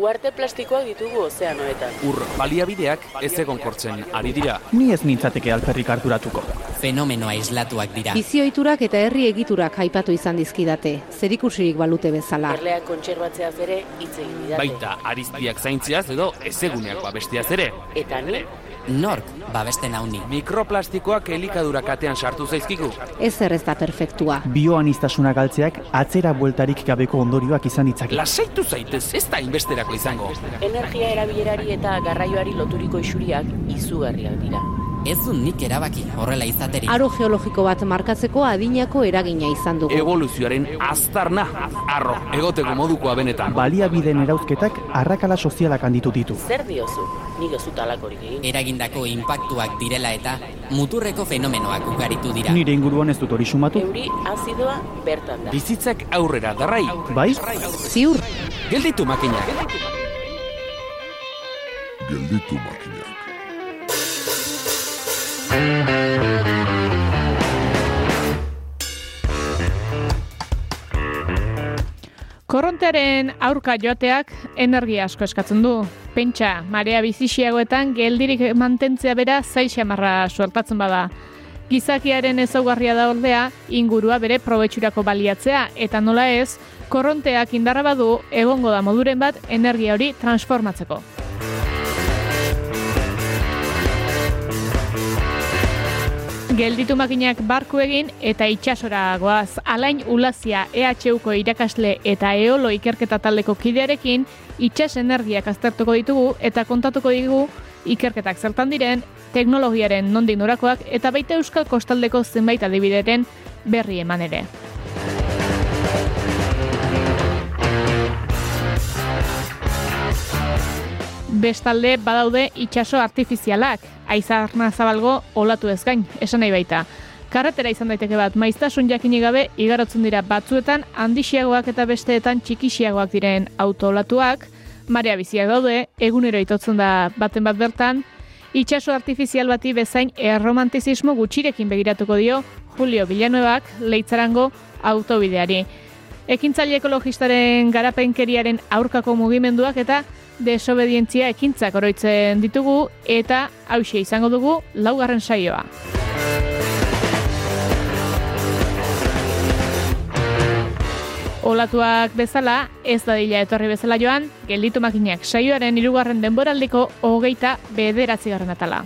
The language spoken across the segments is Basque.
Uarte plastikoak ditugu ozeanoetan. Ur baliabideak ez egon kortzen ari dira. Ni ez nintzateke alperrik harturatuko. Fenomeno aislatuak dira. Bizioiturak eta herri egiturak aipatu izan dizkidate, zerikusirik balute bezala. Erleak kontserbatzeaz ere hitz egin didate. Baita ariztiak zaintziaz edo ezeguneak babestiaz ere. Eta ni, Nork babesten hauni. Mikroplastikoak elikadura katean sartu zaizkigu. Ez zer ez da perfektua. Bioanistasuna galtzeak atzera bueltarik gabeko ondorioak izan ditzake. Lasaitu zaitez, ez da inbesterako izango. energia erabilerari eta garraioari loturiko isuriak izugarriak dira. Ez du nik erabaki horrela izateri. Aro geologiko bat markatzeko adinako eragina izan dugu. Evoluzioaren aztarna, arro, egoteko modukoa benetan. Baliabideen erauzketak arrakala sozialak handitu ditu. Zer diozu? Nik ez dut alakorik egin. Eragindako inpaktuak direla eta muturreko fenomenoak ugaritu dira. Nire inguruan ez dut hori sumatu. Euri azidoa bertan da. Bizitzak aurrera darrai. Bai? Ziur, Gelditu makinak. Gelditu makinak. Korrontearen aurka joateak energia asko eskatzen du. Pentsa, marea bizixiagoetan geldirik mantentzea bera zaixamarra suertatzen bada. Gizakiaren ezaugarria da ordea, ingurua bere probetxurako baliatzea, eta nola ez, korronteak indarra badu, egongo da moduren bat energia hori transformatzeko. Gelditu makinak barku egin eta itsasora goaz. Alain Ulazia EHUko irakasle eta eolo ikerketa taldeko kidearekin itsas energiak aztertuko ditugu eta kontatuko digu ikerketak zertan diren, teknologiaren nondik norakoak eta baita euskal kostaldeko zenbait adibideren berri eman ere. Bestalde badaude itsaso artifizialak, aizarna zabalgo olatu ez gain, esan nahi baita. Karretera izan daiteke bat, maiztasun jakini gabe igarotzen dira batzuetan handixiagoak eta besteetan txikixiagoak diren autoolatuak, marea biziak daude, egunero itotzen da baten bat bertan, itsaso artifizial bati bezain erromantizismo gutxirekin begiratuko dio Julio Villanuevak leitzarango autobideari. Ekintzaile ekologistaren garapenkeriaren aurkako mugimenduak eta desobedientzia ekintzak oroitzen ditugu eta hause izango dugu laugarren saioa. Olatuak bezala, ez da dila etorri bezala joan, gelditu makinak saioaren hirugarren denboraldiko hogeita bederatzigarren atala.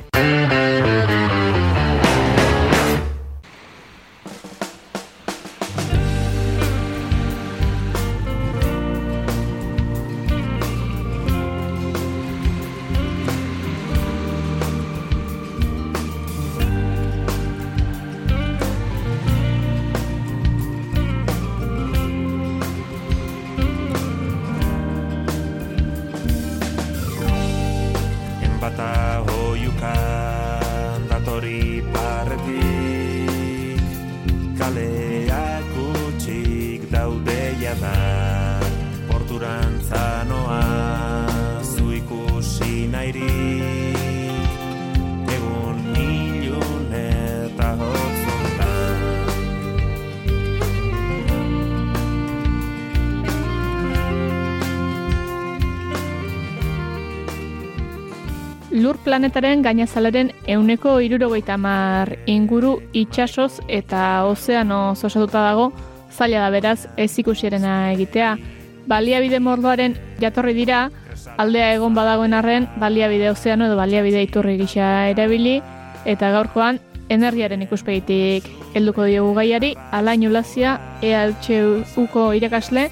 Planetaren gainazalaren euneko irurogeita mar inguru itxasoz eta ozeanoz osatuta dago, zaila da beraz ez ikusierena egitea. Baliabide mordoaren jatorri dira, aldea egon badagoen arren, baliabide ozeano edo baliabide iturri gisa erabili, eta gaurkoan energiaren ikuspegitik helduko diogu gaiari, alain ulazia, EHUko irakasle,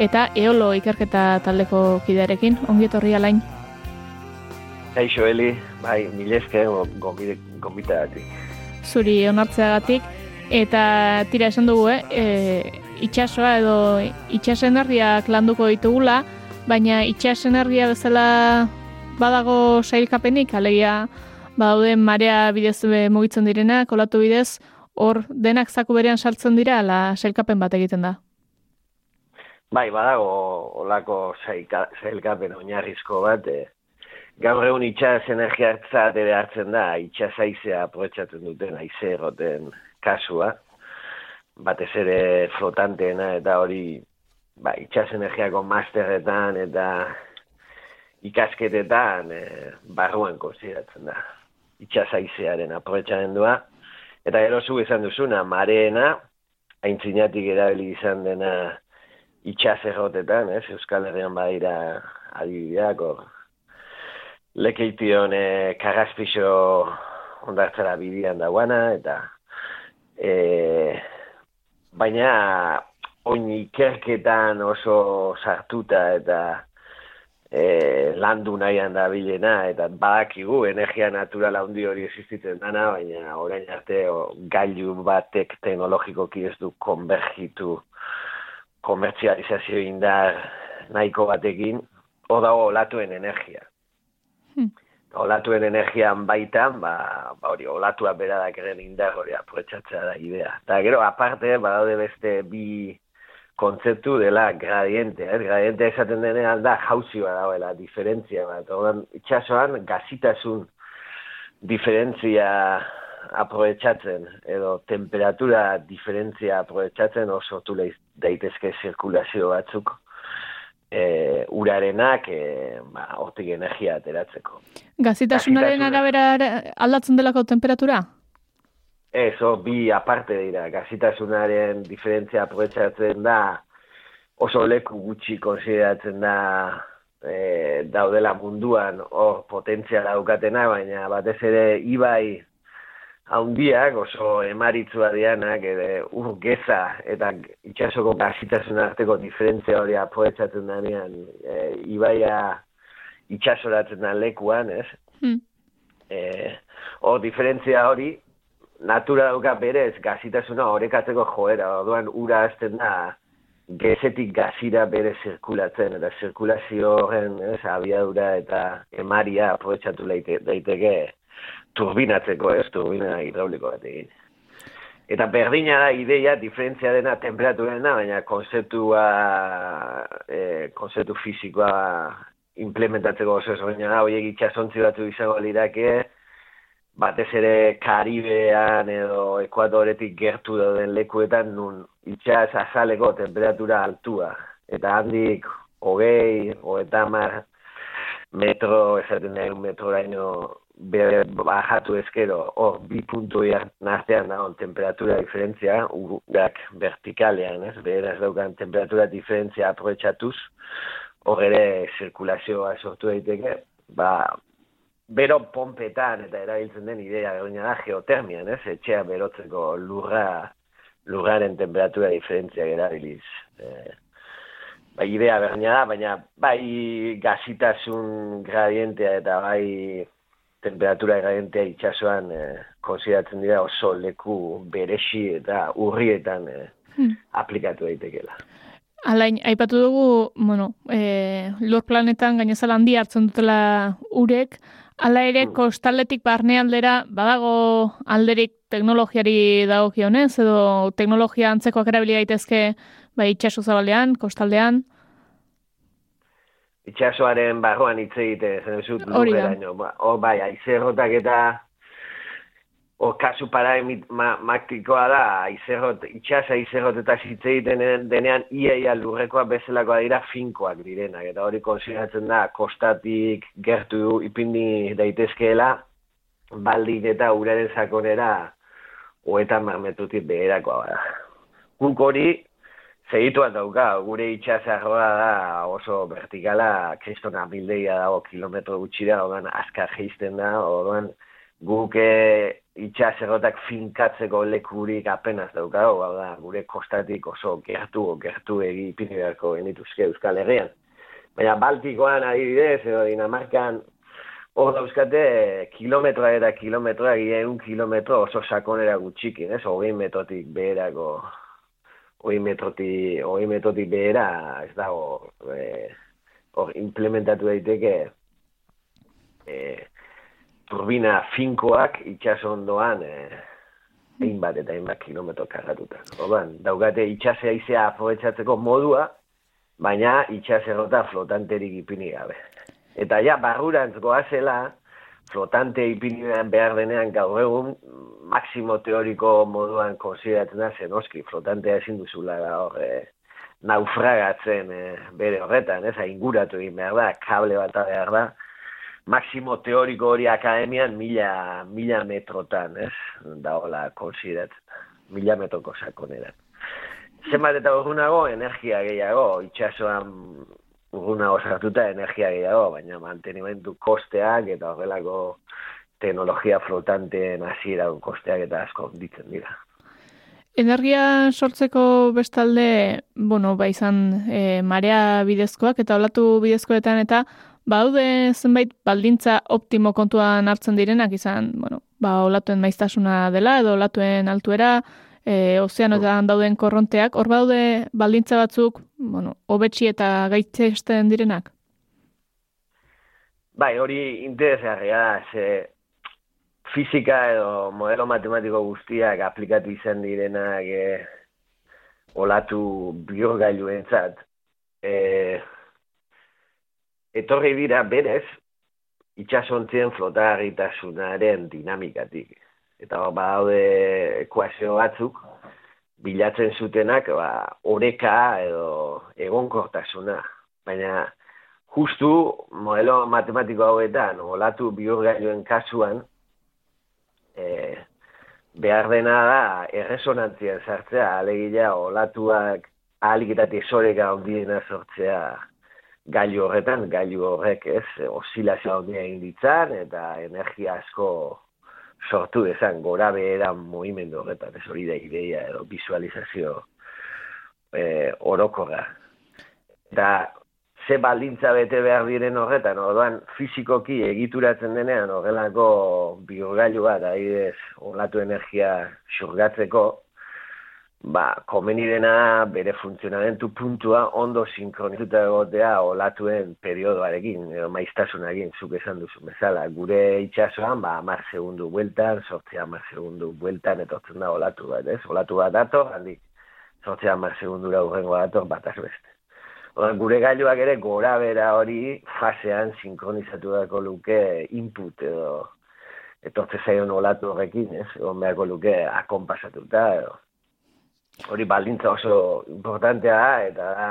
eta eolo ikerketa taldeko kidearekin, ongi etorri alain. Kaixo Eli, bai, mileske gombitagatik. zuri onartzeagatik eta tira esan dugu, eh, e, itxasoa edo itxas energiak landuko ditugula, baina itxas energia bezala badago sailkapenik, alegia badaude marea bidez e, mugitzen direnak, kolatu bidez, hor denak zaku berean sartzen dira, ala sailkapen bat egiten da. Bai, badago olako sailka- sailkapen oinarrizko bat, e, gaur egun itxas energiatzat ere hartzen da, itxas aizea aprobetsatzen duten aize egoten kasua, batez ere flotanteena eta hori ba, itxas energiako masterretan eta ikasketetan e, barruan konsideratzen da. Itxasaizearen aprobetxamendua. Eta gero zu izan duzuna, mareena, aintzinatik erabili izan dena itxaserrotetan, ez? Euskal Herrian badira adibideak. Lekeition e, kagazpixo ondartzara bidian dagoana, eta e, baina oin ikerketan oso sartuta eta e, landu nahian da bilena, eta badakigu energia natural handi hori existitzen dana, baina orain arte o, gailu batek teknologikoki ez du konbergitu komertzializazio indar nahiko batekin, o dago olatuen energia. Hmm. Olatuen energian baitan, ba, ba hori, olatua beradak eren indar hori aprovechatza da idea. Eta gero, aparte, badaude beste bi kontzeptu dela gradiente, eh? gradiente esaten denean da jauzioa dagoela, diferentzia bat. Odan, itxasoan, gazitasun diferentzia aprobetsatzen, edo temperatura diferentzia aprobetsatzen oso tu daitezke zirkulazio batzuk e, urarenak e, ba, hortik energia ateratzeko. Gazitasunaren arabera aldatzen delako temperatura? Ez, bi aparte dira, gazitasunaren diferentzia aprobetsatzen da, oso leku gutxi konsideratzen da e, daudela munduan hor potentzia daukatena, baina batez ere ibai haundiak oso emaritzua dianak, ere ur geza eta itxasoko gazitasun arteko diferentzia hori aprobetsatzen denean e, ibaia itxasoratzen da lekuan, ez? Hmm. E, hor diferentzia hori natura dauka berez gazitasuna orekatzeko joera, orduan ura azten da gezetik gazira bere zirkulatzen, eta zirkulazio horren ez, abiadura eta emaria aprobetsatu daiteke turbinatzeko, ez, turbina hidrauliko bat egin. Eta berdina da ideia, diferentzia dena temperaturena, baina konzeptua, e, konzeptu fizikoa implementatzeko oso ez baina da, horiek itxasontzi batzu izango lirake, batez ere Karibean edo Ekuadoretik gertu dauden lekuetan nun itxas azaleko temperatura altua. Eta handik hogei, hogetamar metro, esaten da, metro bajatu ezkero, hor, bi puntu nartean da, temperatura diferentzia, urak vertikalean, ez, beraz daukan temperatura diferentzia aprovechatuz, hor ere zirkulazioa sortu daiteke, ba, bero pompetan eta erabiltzen den idea gaina da geotermian, ez? Etxea berotzeko lurra lurraren temperatura diferentzia erabiliz. Eh, bai idea berdina da, baina bai gazitasun gradientea eta bai temperatura gradientea itxasuan eh, konsideratzen dira oso leku beresi eta urrietan eh, hmm. aplikatu daitekela. Alain, aipatu dugu, bueno, e, lur planetan gainezala handi hartzen dutela urek, Hala ere, mm. kostaletik barne aldera, badago alderik teknologiari dagokionez, edo teknologia antzekoak erabili daitezke bai, itxaso zabalean, kostaldean? Itxasoaren barroan hitz egite, zen dut, lurreraino. Hor bai, aizerrotak eta o kasu paradigmatikoa da, izerrot, itxasa izerrot eta zitze egiten denean iaia lurrekoa bezalakoa dira finkoak direnak, eta hori konsideratzen da, kostatik gertu ipindi daitezkeela, baldin eta uraren sakonera, oetan marmetutik beherakoa bada. Guk hori, Segitua dauka, gure itxasarroa da oso vertikala, kristona mildeia dago kilometro gutxira, odan azkar geizten da, odan guk e, itxaserrotak finkatzeko lekurik apenas daukago, hau da, gure kostatik oso gertu, gertu egi ipini beharko genituzke Euskal Herrian. Baina Baltikoan adibidez, edo Dinamarkan, hor dauzkate kilometroa eta kilometroa, egun kilometro oso sakonera gutxikin, ez? Hogei metotik beherako, hogei metrotik, hogei metrotik behera, ez dago, e, hor implementatu daiteke, e, turbina finkoak itxaso ondoan eh, egin bat eta egin bat kilometro karratuta. Orban, daugate itxase aizea aprobetsatzeko modua, baina itxase rota flotanterik ipini gabe. Eta ja, barrurantz goazela, flotante ipini behar denean gaur egun, maksimo teoriko moduan konsideratzen da zenoski, flotantea ezin duzula da hor, eh, naufragatzen e, bere horretan, ez, inguratu egin behar da, kable bat behar da, maksimo teoriko hori akademian mila, mila metrotan, ez, da hola, konsiderat, mila metroko sakoneran. Zenbat eta urgunago, energia gehiago, itxasoan urgunago sartuta energia gehiago, baina mantenimentu kosteak eta horrelako teknologia flotanteen hasiera kosteak eta asko ditzen dira. Energia sortzeko bestalde, bueno, ba izan e, marea bidezkoak eta olatu bidezkoetan eta baude zenbait baldintza optimo kontuan hartzen direnak izan, bueno, ba olatuen maiztasuna dela edo olatuen altuera, e, ozeanoetan dauden korronteak, hor baude baldintza batzuk, bueno, hobetsi eta gaitzesten direnak? Bai, hori interesgarria, ze fizika edo modelo matematiko guztiak aplikatu izan direnak e, olatu biogailu entzat. E, etorri dira berez, itxasontzien flotarritasunaren dinamikatik. Eta ba, badaude ekuazio batzuk, bilatzen zutenak ba, oreka edo egonkortasuna. Baina, justu modelo matematiko hauetan, olatu biurgailuen kasuan, e, behar dena da erresonantzien sartzea, alegila olatuak ahalik eta tesoreka ondiena sortzea gailu horretan, gailu horrek ez, osilazio ondia egin ditzan, eta energia asko sortu dezan, gora beheran movimendu horretan, ez hori da ideia edo visualizazio e, orokorra. Eta ze baldintza bete behar diren horretan, orduan fizikoki egituratzen denean horrelako biogailu bat, adibidez, olatu energia xurgatzeko, ba, komeni dena bere funtzionamentu puntua ondo sinkronituta egotea olatuen periodoarekin, edo maiztasunarekin, zuk esan duzu bezala. Gure itxasoan, ba, amar segundu bueltan, sortzea amar segundu bueltan, etortzen da olatu bat, ez? Olatu bat dator, handik, sortzea amar segundura urrengo dator, bat azbeste. Oda, gure gailuak ere gora bera hori fasean sinkronizatu dako luke input edo etortze zaion olatu horrekin, ez? Egon beharko luke akonpasatuta edo. Hori baldintza oso importantea da, eta da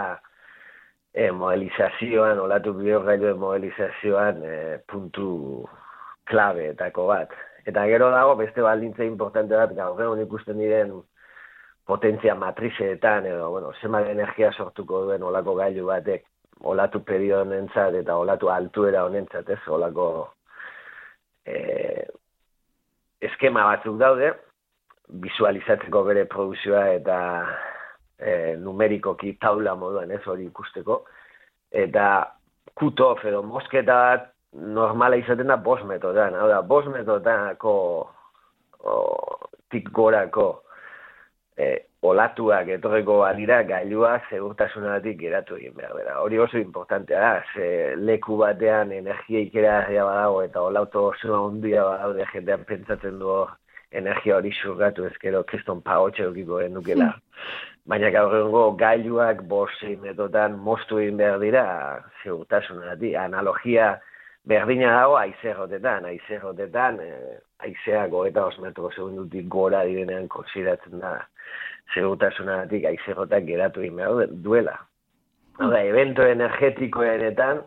e, modelizazioan, olatu bideo gailuen modelizazioan e, puntu klabeetako bat. Eta gero dago beste baldintza importante bat, gaur egun ikusten diren potentzia matrizeetan, edo, bueno, zema energia sortuko duen olako gailu batek, olatu perio honentzat eta olatu altuera honentzat, ez, olako e, eskema batzuk daude, visualizatzeko bere produzioa eta e, numerikoki taula moduan, ez, hori ikusteko, eta kutof edo mosketa bat normala izaten da bos metodan, hau da, bos metodako tik gorako e, olatuak etorreko balira gailua segurtasunatik geratu egin behar dira. Hori oso importantea da, ze leku batean energia ikera badago eta olauto oso ondia badaude jendean pentsatzen du energia hori surgatu ezkero kriston pagotxe dukiko genukela. Baina gaur egungo gailuak borsi metotan mostu egin behar dira segurtasunatik. Analogia berdina dago aizerrotetan, aizerrotetan, eh, aizeako eta os metro segundutik gora direnean konsideratzen da segurtasunatik aizerotak geratu egin duela. Mm. evento energetiko eretan,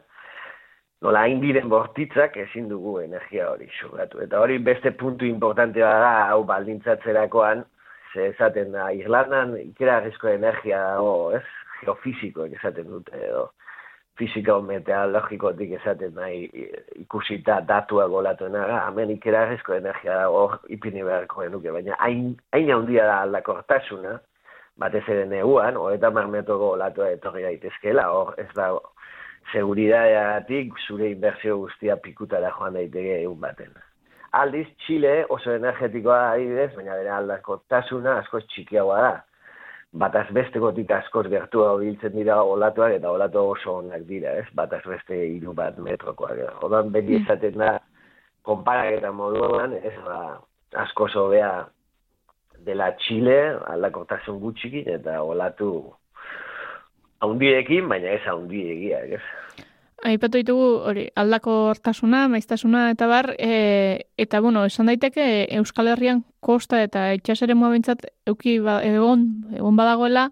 nola hain diren bortitzak ezin dugu energia hori xurgatu. Eta hori beste puntu importantea da, hau baldintzatzerakoan, ze esaten da, Irlandan ikera energia dago, ez? Geofiziko esaten dute, edo fizika meteorologikotik esaten nahi ikusita datua golatuena, hemen ikerarrezko energia da hor ipini beharko genuke, baina hain, hain handia da aldakortasuna, batez ere neguan, eta marmetoko olatua etorri daitezkela, hor ez da seguridadeagatik zure inbertsio guztia pikutara joan daiteke egun baten. Aldiz, Chile oso energetikoa adibidez, baina bere aldakortasuna asko txikiagoa da bataz bestekotik askoz gertu biltzen dira olatuak eta olatu oso onak dira, ez? Bataz beste hiru bat metrokoak. Odan beti mm. esaten da, konparak eta moduan, ez? Ba, asko zobea dela Chile, aldakortasun gutxikin, eta olatu haundiekin, baina ez haundiegia, ez? Aipatu ditugu hori aldako hortasuna, maiztasuna eta bar, e, eta bueno, esan daiteke Euskal Herrian kosta eta itxasere moabintzat euki ba, egon, egon badagoela,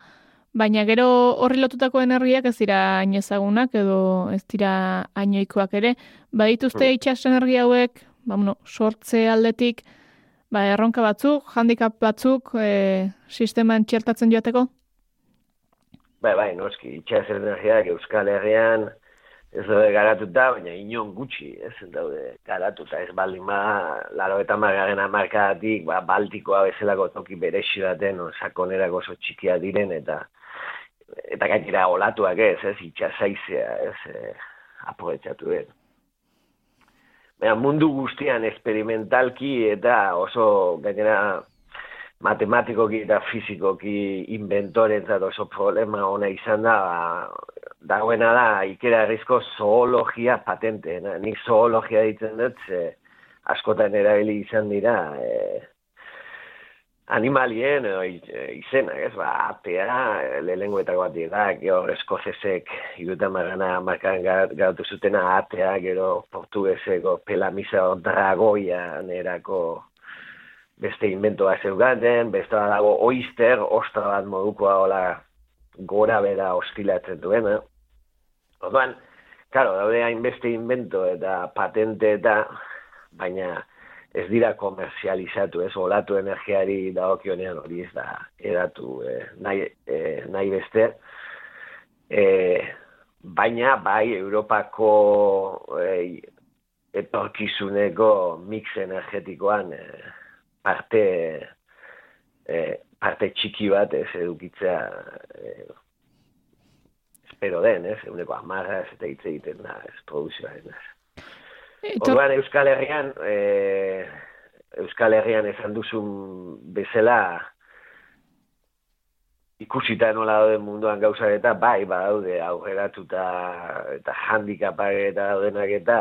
baina gero horri lotutako energiak ez dira hain ezagunak edo ez dira hainoikoak ere. Badituzte Hmm. itxas energia hauek, ba, bueno, sortze aldetik, ba, erronka batzuk, handicap batzuk, e, sisteman txertatzen joateko? Bai, bai, noski, itxas energiak Euskal Herrian ez daude garatuta, baina inon gutxi, ez daude garatuta, ez baldin ba, laro eta margaren amarkatik, ba, Baltikoa bezalako toki berexi baten, no, oso txikia diren, eta eta gainera olatuak ez, ez, itxasaizea, ez, eh, aprobetxatu den. Baina mundu guztian esperimentalki eta oso gainera matematikoki eta fizikoki inventorentzat oso problema ona izan da, ba, dagoena da ikeragarrizko zoologia patenteena. Nik zoologia ditzen dut, ze askotan erabili izan dira, e, animalien edo i- e, izenak, ez, ba, atea, lehenguetako bat dira, gero eskozesek, irutan margana markan garatu zutena atea, gero portugeseko pelamisa o dragoia nerako beste inventoa zeugaten, beste bat dago oister, ostra bat modukoa hola gora bera ostilatzen duena. Orduan, claro, daude hainbeste invento eta patente eta, baina ez dira komerzializatu, ez, olatu energiari dagokionean hori ez da edatu eh, nahi, eh, nahi beste. Eh, baina bai Europako eh, etorkizuneko mix energetikoan eh, parte eh, parte txiki bat ez edukitzea eh, espero den, ez, eguneko amarra ez eta hitz egiten da, ez produzioaren, ez. Etor, Orduan Euskal Herrian, e, Euskal Herrian esan duzun bezala ikusita nola dauden munduan gauzak eta bai badaude aurreratuta eta handikapak eta daudenak eta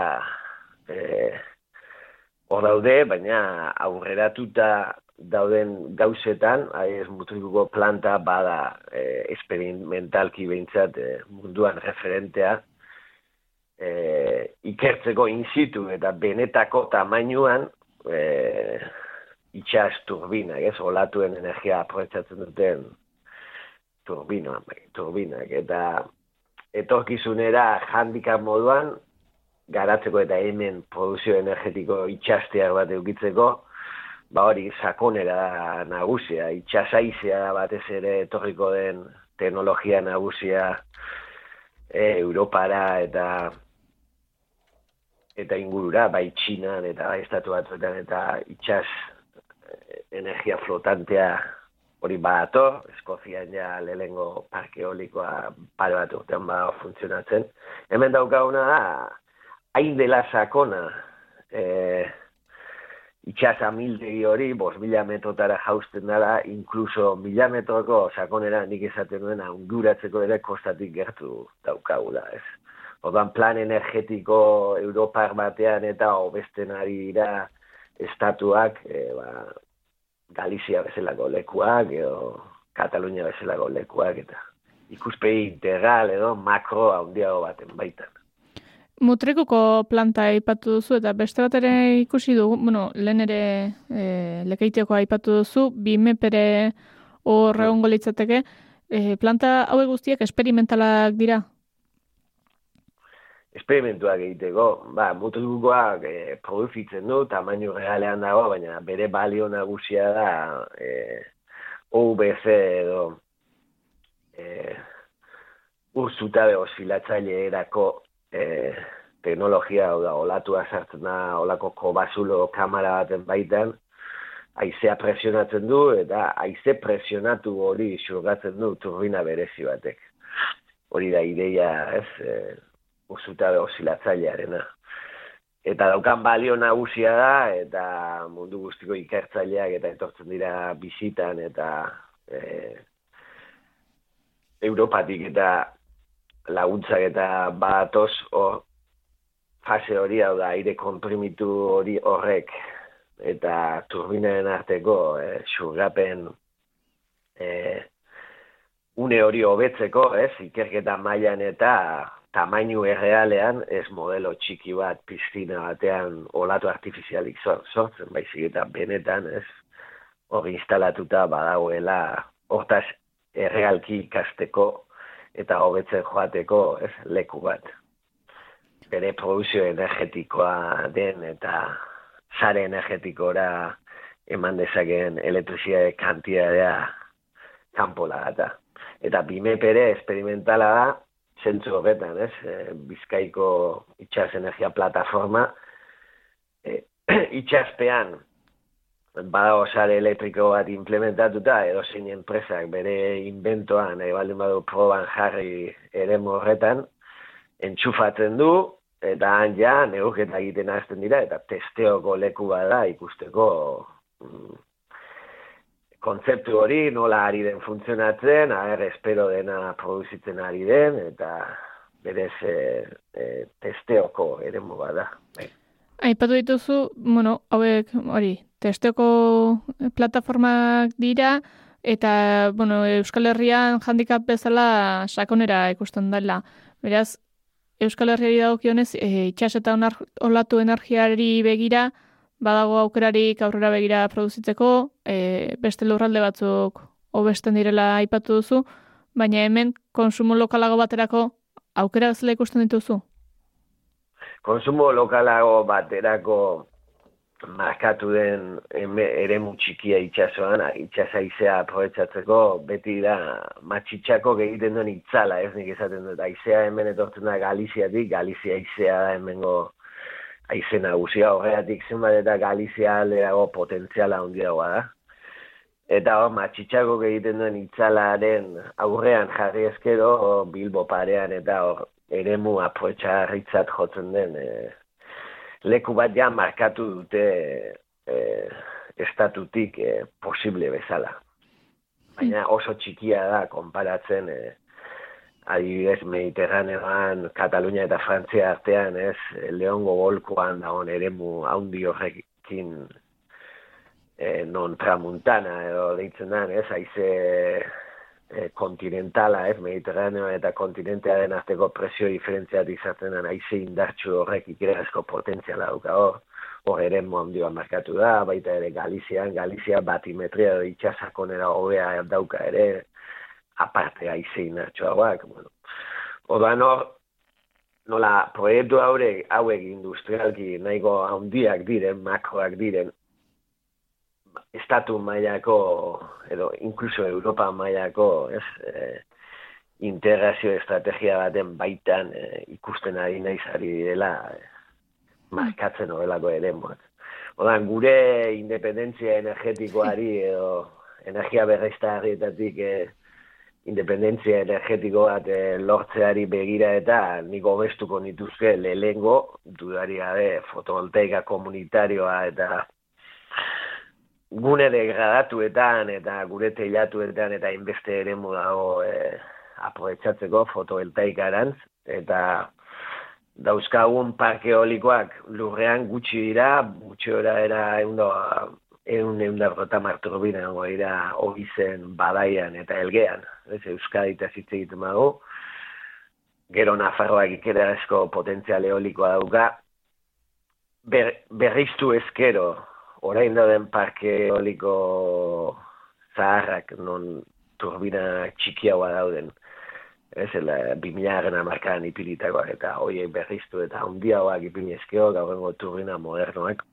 e, hor daude, baina aurreratuta dauden gauzetan, ez mutrikuko planta bada e, experimentalki behintzat e, munduan referentea, e, ikertzeko in situ eta benetako tamainuan e, itxas turbinak, ez, olatuen energia aprobetsatzen duten turbina, bai, turbinak, eta etorkizunera handikap moduan, garatzeko eta hemen produzio energetiko itxasteak bat eukitzeko, ba hori sakonera nagusia, itxasaizea batez ere etorriko den teknologia nagusia e, Europara eta eta ingurura, bai Txinan eta bai estatu batzuetan eta itxas eh, energia flotantea hori badator, Eskozian ja lehengo parke eolikoa pare bat urtean bada funtzionatzen. Hemen daukaguna da, hain dela sakona, e, itxas amildegi hori, bos mila metrotara jausten dara, inkluso mila metroko sakonera nik esaten duena unguratzeko ere kostatik gertu daukagula, ez. Ordan plan energetiko Europar batean eta hobesten ari dira estatuak, e, ba, Galizia bezalako lekuak, edo Katalunia bezalako lekuak, eta ikuspegi integral edo makro handiago baten baitan. Mutrikuko planta aipatu duzu eta beste bat ere ikusi dugu, bueno, lehen ere e, lekeiteko aipatu duzu, bi mepere hor egongo litzateke, e, planta hauek guztiak esperimentalak dira? Esperimentuak egiteko, ba, mutrikukoak e, produzitzen du, tamainu realean dago, baina bere balio nagusia da e, OVC edo e, urzutabe osilatzaileerako e, teknologia, hau da, olatua sartzen da, olako kobazulo kamera baten baitan, haizea presionatzen du, eta haize presionatu hori xurgatzen du turbina berezi batek. Hori da ideia, ez, e, urzutabe osilatzailearena. Eta daukan balio nagusia da, eta mundu guztiko ikertzaileak eta etortzen dira bizitan, eta e, Europatik eta laguntzak eta batoz o, fase hori hau da aire konprimitu hori horrek eta turbinaren arteko e, xurgapen e, une hori hobetzeko, ez, ikerketa mailan eta tamainu errealean ez modelo txiki bat piztina batean olatu artifizialik sor- sortzen, baizik eta benetan, ez, hori instalatuta badagoela, hortaz errealki ikasteko eta hobetzen joateko ez, leku bat. Bere produzio energetikoa den eta sare energetikora eman dezakeen elektrizia kantidadea kanpola eta. Eta bime pere esperimentala da, zentzu horretan, ez? E, Bizkaiko itxas energia plataforma, e, itxaspean badago sare elektriko bat implementatuta, edo zein enpresak bere inventoan, nahi baldin badu proban jarri ere horretan, entxufatzen du, eta han ja, neuketa egiten hasten dira, eta testeoko leku bada ikusteko mm, kontzeptu hori nola ari den funtzionatzen, aher espero dena produzitzen ari den, eta berez e, e, testeoko ere bada. Bai. Aipatu dituzu, bueno, hauek, hori, testeko plataformak dira, eta, bueno, Euskal Herrian handikap bezala sakonera ikusten dela. Beraz, Euskal Herriari dagokionez, e, itxas eta onar, olatu energiari begira, badago aukerarik aurrera begira produzitzeko, e, beste lurralde batzuk hobesten direla aipatu duzu, baina hemen konsumo lokalago baterako aukera zela ikusten dituzu? konsumo lokalago baterako markatu den ere txikia itxasoan, itxasaizea aprobetsatzeko, beti da matxitxako egiten duen itzala, ez nik esaten dut, aizea hemen etortzen da Galiziatik, Galizia aizea da hemengo aize nagusia, horregatik zenbat eta Galizia alderago potentziala handiagoa da. Eta hor, matxitxako egiten duen itzalaren aurrean jarri ezkero, Bilbo parean eta hor, eremu apoetxarritzat jotzen den e, leku bat ja markatu dute e, estatutik e, posible bezala. Baina oso txikia da konparatzen e, adibidez Mediterraneoan, Katalunia eta Frantzia artean, ez, Leongo Golkoan dagoen eremu haundi horrekin e, non tramuntana edo deitzen da, ez, haize e, kontinentala, ez, mediterraneo eta kontinentea den arteko presio diferentziat izaten den aize indartxu horrek ikerazko potentziala duka hor, hor ere mondioa markatu da, baita ere Galizian, Galizia batimetria edo itxasakonera hobea dauka ere, aparte aize indartxu hauak, bueno. Odan hor, nola, proiektu haure, hauek industrialki nahiko handiak diren, makroak diren, estatu mailako edo inkluso Europa mailako, ez, e, integrazio estrategia baten baitan e, ikusten ari naiz ari dela e, markatzen horrelako ere moat. Odan, gure independentzia energetikoari edo energia berreiztarrietatik e, independentzia energetiko bat e, lortzeari begira eta niko bestuko nituzke lehengo, dudari gabe fotovoltaika komunitarioa eta gune degradatuetan eta gure teilatuetan eta inbeste ere dago e, aproetxatzeko fotoeltaikarantz eta dauzkagun parke olikoak lurrean gutxi dira, gutxi ora era eundo, eun eun darrota marturbina dira ogizen badaian eta elgean, ez Euskadi eta zitze egiten mago, gero Nafarroak ikera esko potentzial eolikoa dauka, ber, berriztu ezkero orain den parke eoliko zaharrak non turbina txikiagoa dauden. Ez, ela, bimilagen amarkadan ipilitakoak eta hoiek berriztu eta handiagoak ipinezkeo, gaurrengo turbina modernoak,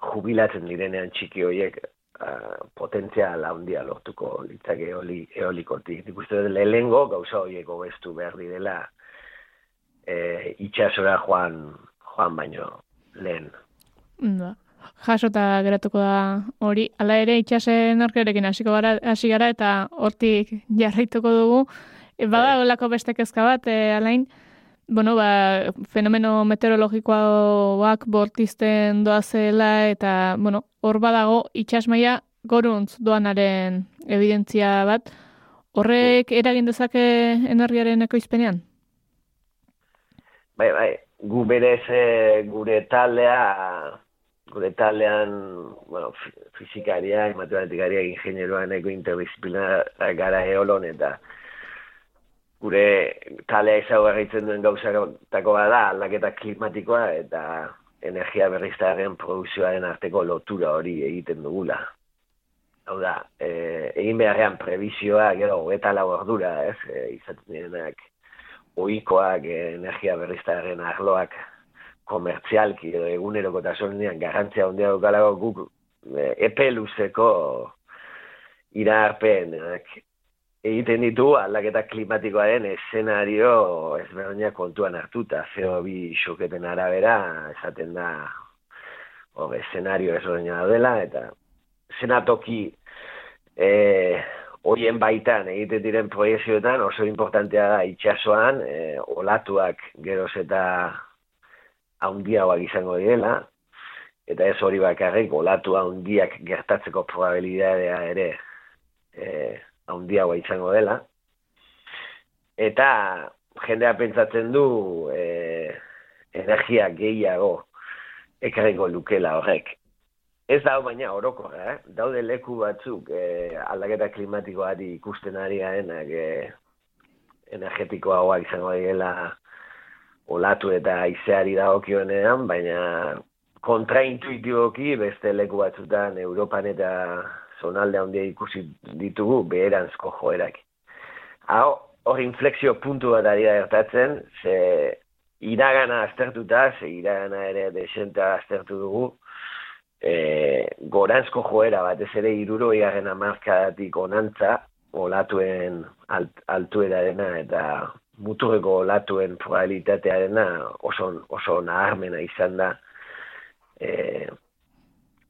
jubilatzen direnean txiki horiek uh, potentzial handia lortuko litzake eoli, eolikotik. Nik uste dut lehengo gauza horiek obestu behar dela e, itxasora joan, joan baino lehen. Da jasota geratuko da hori. Hala ere itxasen orkerekin hasiko gara hasi gara eta hortik jarraituko dugu. E, bada bai. olako beste kezka bat, e, alain, bueno, ba, fenomeno meteorologikoak bortizten doa zela eta, bueno, hor badago itxasmaia goruntz doanaren evidentzia bat. Horrek eragin dezake energiaren ekoizpenean? Bai, bai, gu berez e, gure taldea gure taldean, bueno, fizikaria, matematikaria, ingenieroa neko interdisciplina gara eolon, eta gure talea izagarritzen duen gauzatako bada aldaketa klimatikoa eta energia berriztaren produzioaren arteko lotura hori egiten dugula. Hau da, e, egin beharrean prebizioa, gero, eta lau ordura, ez, e, izaten direnak, oikoak, e, energia berriztaren arloak, komertzialki, edo eguneroko tasonian, garrantzia ondia dukalago guk, e, epe luzeko iraarpenak egiten ditu aldaketa klimatikoaren eszenario ezberdinak kontuan hartuta, CO2 xoketen arabera, esaten da, o, eszenario ezberdina dela, eta senatoki e, horien baitan egiten diren proiezioetan oso importantea da itxasoan, e, olatuak geroz eta haundiagoak izango direla, eta ez hori bakarrik olatu handiak gertatzeko probabilidadea ere e, handiagoa izango dela. Eta jendea pentsatzen du e, energia gehiago ekarriko lukela horrek. Ez da, baina oroko, eh? daude leku batzuk eh, aldaketa klimatikoari ikusten ari garenak eh, energetikoagoa izango dela olatu eta aizeari dagokionean, baina kontraintuitiboki beste leku batzutan Europan eta zonalde handia ikusi ditugu beheranzko joerak. Hau, hor inflexio puntu bat ari da gertatzen, ze iragana aztertuta, ze iragana ere desenta aztertu dugu, e, goranzko joera bat ez ere iruro iaren amarkadatik onantza olatuen alt, altuerarena eta muturreko olatuen probabilitatearena oso, oso naharmena izan da e,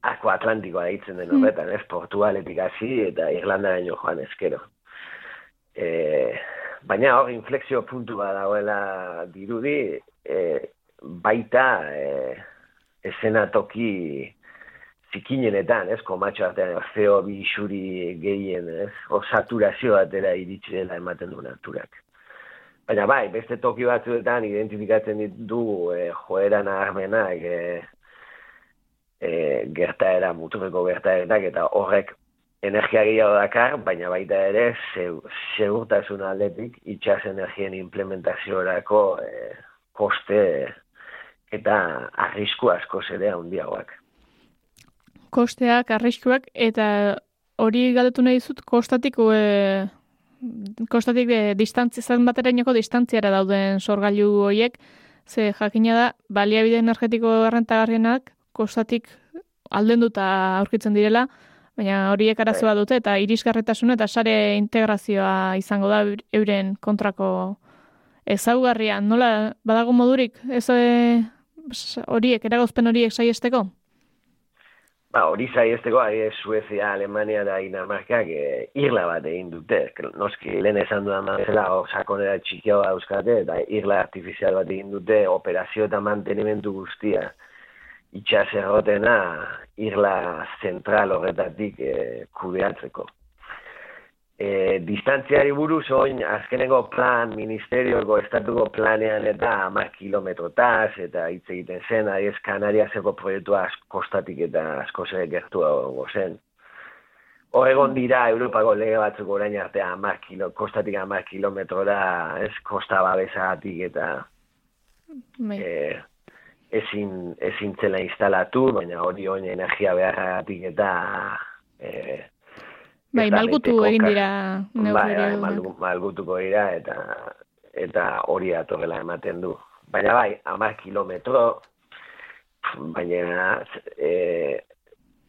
Ako Atlantikoa deitzen den hmm. horretan, ez, Portugaletik hasi eta Irlanda gaino joan eskero. E, baina hor, inflexio puntu bat dagoela dirudi, e, baita e, esenatoki zikinenetan, ez, komatxo artean, zeo bi isuri gehien, ez, o saturazio batera iritsi dela ematen du naturak. Baina bai, beste toki batzuetan identifikatzen ditu e, joera naharmenak e, e, gertaera, muturreko gertaeretak, eta horrek energia gehiago dakar, baina baita ere segurtasun aldetik itxas energien implementaziorako e, koste eta arrisku asko zede handiagoak. Kosteak, arriskuak, eta hori galdetu nahi dizut, kostatik, e, kostatik e, distantzia, zan baterainoko distantziara dauden sorgailu horiek, ze jakina da, baliabide energetiko errentagarrienak, kostatik aldenduta aurkitzen direla, baina horiek arazoa dute, eta irisgarretasuna eta sare integrazioa izango da euren kontrako ezaugarria. Nola, badago modurik, ez e, horiek, eragozpen horiek saiesteko? Ba, hori zaiesteko, ari Suezia, Alemania da Dinamarkak e, irla bat egin dute. Noski, lehen esan dudan mazela, o, sakonera txikio dauzkate, eta irla artifizial bat egin dute operazio eta mantenimentu guztia. Itxas errotena, irla zentral horretatik e, kudeatzeko e, distantziari buruz oin azkeneko plan ministerioko estatuko planean eta hamar kilometrotaz eta hitz egiten zen, ari ez Kanariaseko proiektua kostatik eta asko zer gertu zen. Oregon dira Europako lege batzuk orain artea hamar kilo, kostatik hamar kilometrora ez kosta babesagatik eta e, ezin, ezin zela instalatu, baina hori oin energia beharragatik eta e, Bai, malgutu egin dira Bai, bai, malgutuko dira eta eta hori atorrela ematen du. Baina bai, amar kilometro, baina e,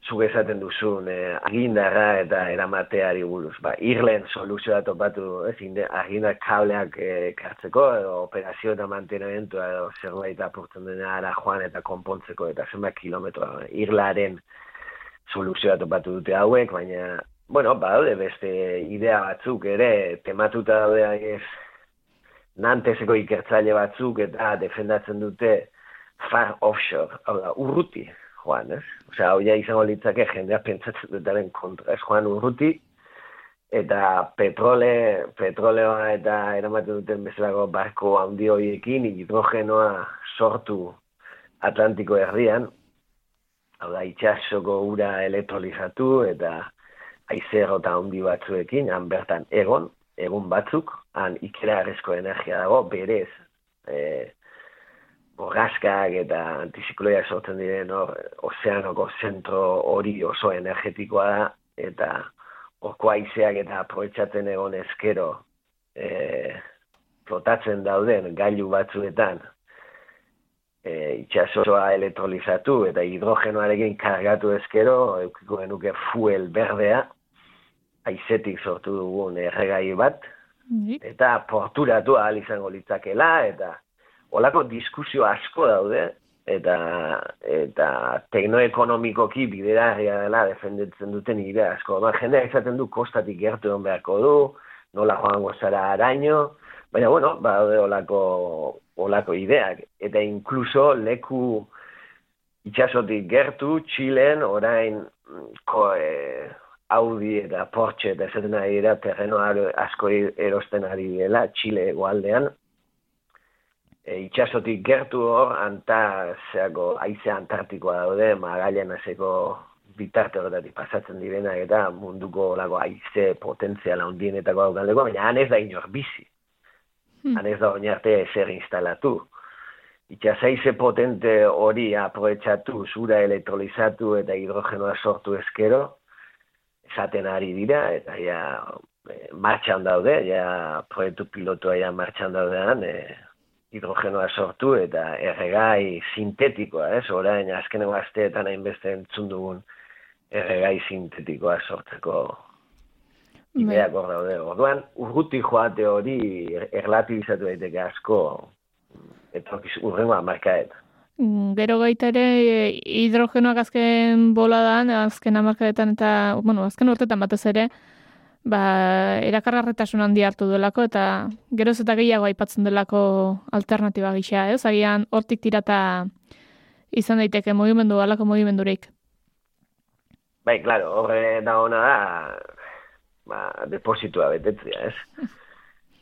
zuge esaten duzun e, agindarra eta eramateari buruz. Ba, irlen soluzioa topatu, ez, inde, agindar kableak e, kartzeko, edo operazio eta mantenamentu, edo zerbait apurtzen dena ara joan eta konpontzeko, eta zenbat kilometro. Irlaren soluzioa topatu dute hauek, baina Bueno, badaude beste idea batzuk ere, tematuta daude ez nanteseko ikertzaile batzuk eta defendatzen dute far offshore, hau da, urruti, joan, ez? Osea, hau ja izango litzake jendea pentsatzen dutaren kontra, ez joan urruti, eta petrole, petroleoa eta eramaten duten bezalako barko handi horiekin, hidrogenoa sortu Atlantiko herrian, hau da, itxasoko ura elektrolizatu, eta aizero eta handi batzuekin, han bertan egon, egun batzuk, han ikera energia dago, berez, e, borraskak eta antizikloia sortzen diren hor, ozeanoko zentro hori oso energetikoa da, eta orko aizeak eta aprobetsatzen egon ezkero e, flotatzen dauden gailu batzuetan e, itxasoa elektrolizatu eta hidrogenoarekin kargatu ezkero, eukiko genuke fuel berdea, aizetik sortu dugun erregai bat, eta porturatu ahal izango litzakela, eta olako diskusio asko daude, eta eta teknoekonomikoki bideragarria dela defenditzen duten idea asko. Ba, jendea izaten du kostatik gertu egon beharko du, nola joango zara araño, baina bueno, ba, olako, olako ideak. Eta inkluso leku itxasotik gertu, Txilen, orain ko, e, Audi eta Porsche eta esaten ari dira terreno asko erosten ari dela Txile egoaldean, e, itxasotik gertu hor, anta, zeako, aize antartikoa daude, magailan azeko bitarte horretatik pasatzen direna eta munduko lago aize potentziala ondienetako daukaldeko, baina han ez da inor bizi. Hmm. Han ez da oinarte ezer instalatu. Itxasaize potente hori aproetxatu, zura elektrolizatu eta hidrogenoa sortu ezkero, esaten ari dira, eta ja, e, martxan daude, ja, proiektu pilotua ja martxan daudean, e, hidrogenoa sortu eta erregai sintetikoa, ez? Orain azkeneko asteetan hainbeste entzun dugun erregai sintetikoa sortzeko bai. ideak hor daude. Orduan, urruti joate hori erlatibizatu daiteke asko etorkiz urrengoa markaet. Mm, gero gaita ere hidrogenoak azken boladan, azken amarkadetan eta, bueno, azken urtetan batez ere, ba, erakargarretasun handi hartu delako eta geroz eta gehiago aipatzen delako alternatiba gisa, ez? Agian hortik tirata izan daiteke mugimendu, alako mugimendurik. Bai, claro, horre da ona da, ba, depositua betetzea, ez?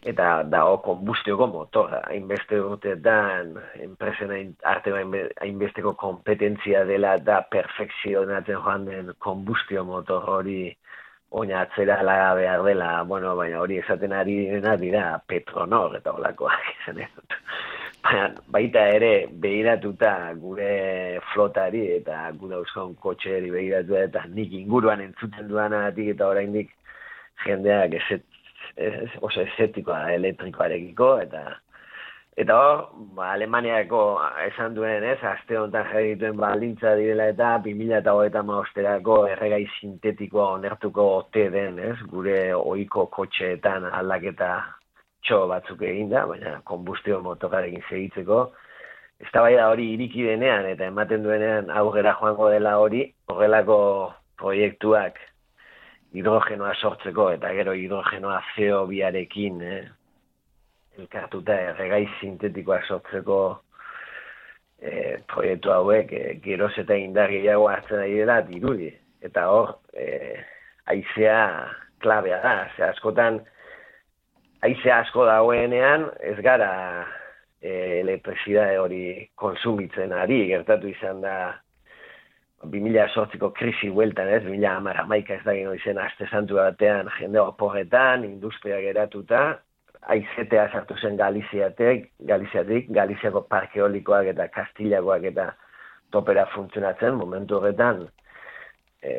Eta dago konbustioko motora, hainbeste urteetan, enpresen arte hainbesteko kompetentzia dela da perfekzionatzen joan den konbustio motor hori oina atzera laga behar dela, bueno, baina hori esaten ari dena dira Petronor eta olakoak izan dut. Baina, baita ere behiratuta gure flotari eta gure euskon kotxeari behiratu eta nik inguruan entzuten duanatik eta oraindik jendeak eset, oso esetikoa elektrikoarekiko eta Eta hor, ba, Alemaniako esan duen, ez, aste honetan jarri dituen baldintza direla eta 2000 eta hogeita maosterako erregai sintetikoa onertuko ote den, ez, gure ohiko kotxeetan aldaketa txo batzuk eginda, baina konbustio motokarekin segitzeko. Ez da hori iriki denean eta ematen duenean aurrera joango dela hori, horrelako proiektuak hidrogenoa sortzeko eta gero hidrogenoa CO biarekin, eh, elkartuta erregai sintetikoa sortzeko e, proiektu hauek e, geroz eta indargiago hartzen ari dela dirudi. Eta hor, e, aizea klabea da. Ze askotan, aizea asko dagoenean, ez gara e, elektrizidade hori konsumitzen ari, gertatu izan da 2000 sortziko krisi hueltan, ez? 2000 amara maika ez da gino izen aste santu batean jende oporretan, industria geratuta, aizetea sartu zen Galiziatek, Galiziatik, Galiziako parke olikoak eta Kastilagoak eta topera funtzionatzen, momentu horretan, e,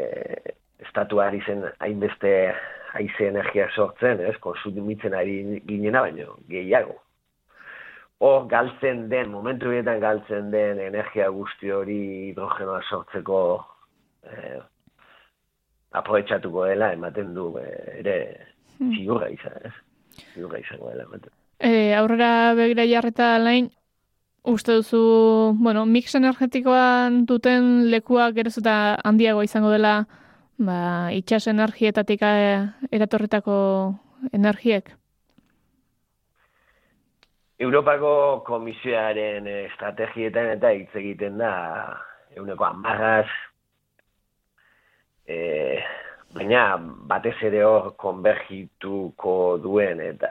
estatuari zen hainbeste aize energia sortzen, ez, konsumitzen ari ginena baino, gehiago. Hor, galtzen den, momentu horretan galtzen den energia guzti hori hidrogenoa sortzeko e, aproetxatuko dela, ematen du, e, ere, hmm. ziurra izan, ez ziurra izango dela. E, aurrera begira jarreta lain, uste duzu, bueno, mix energetikoan duten lekua geroz eta handiago izango dela ba, itxas energietatik eh, eratorretako energiek? Europako komisioaren estrategietan eta hitz egiten da euneko amarraz eh, baina batez ere hor konbergituko duen eta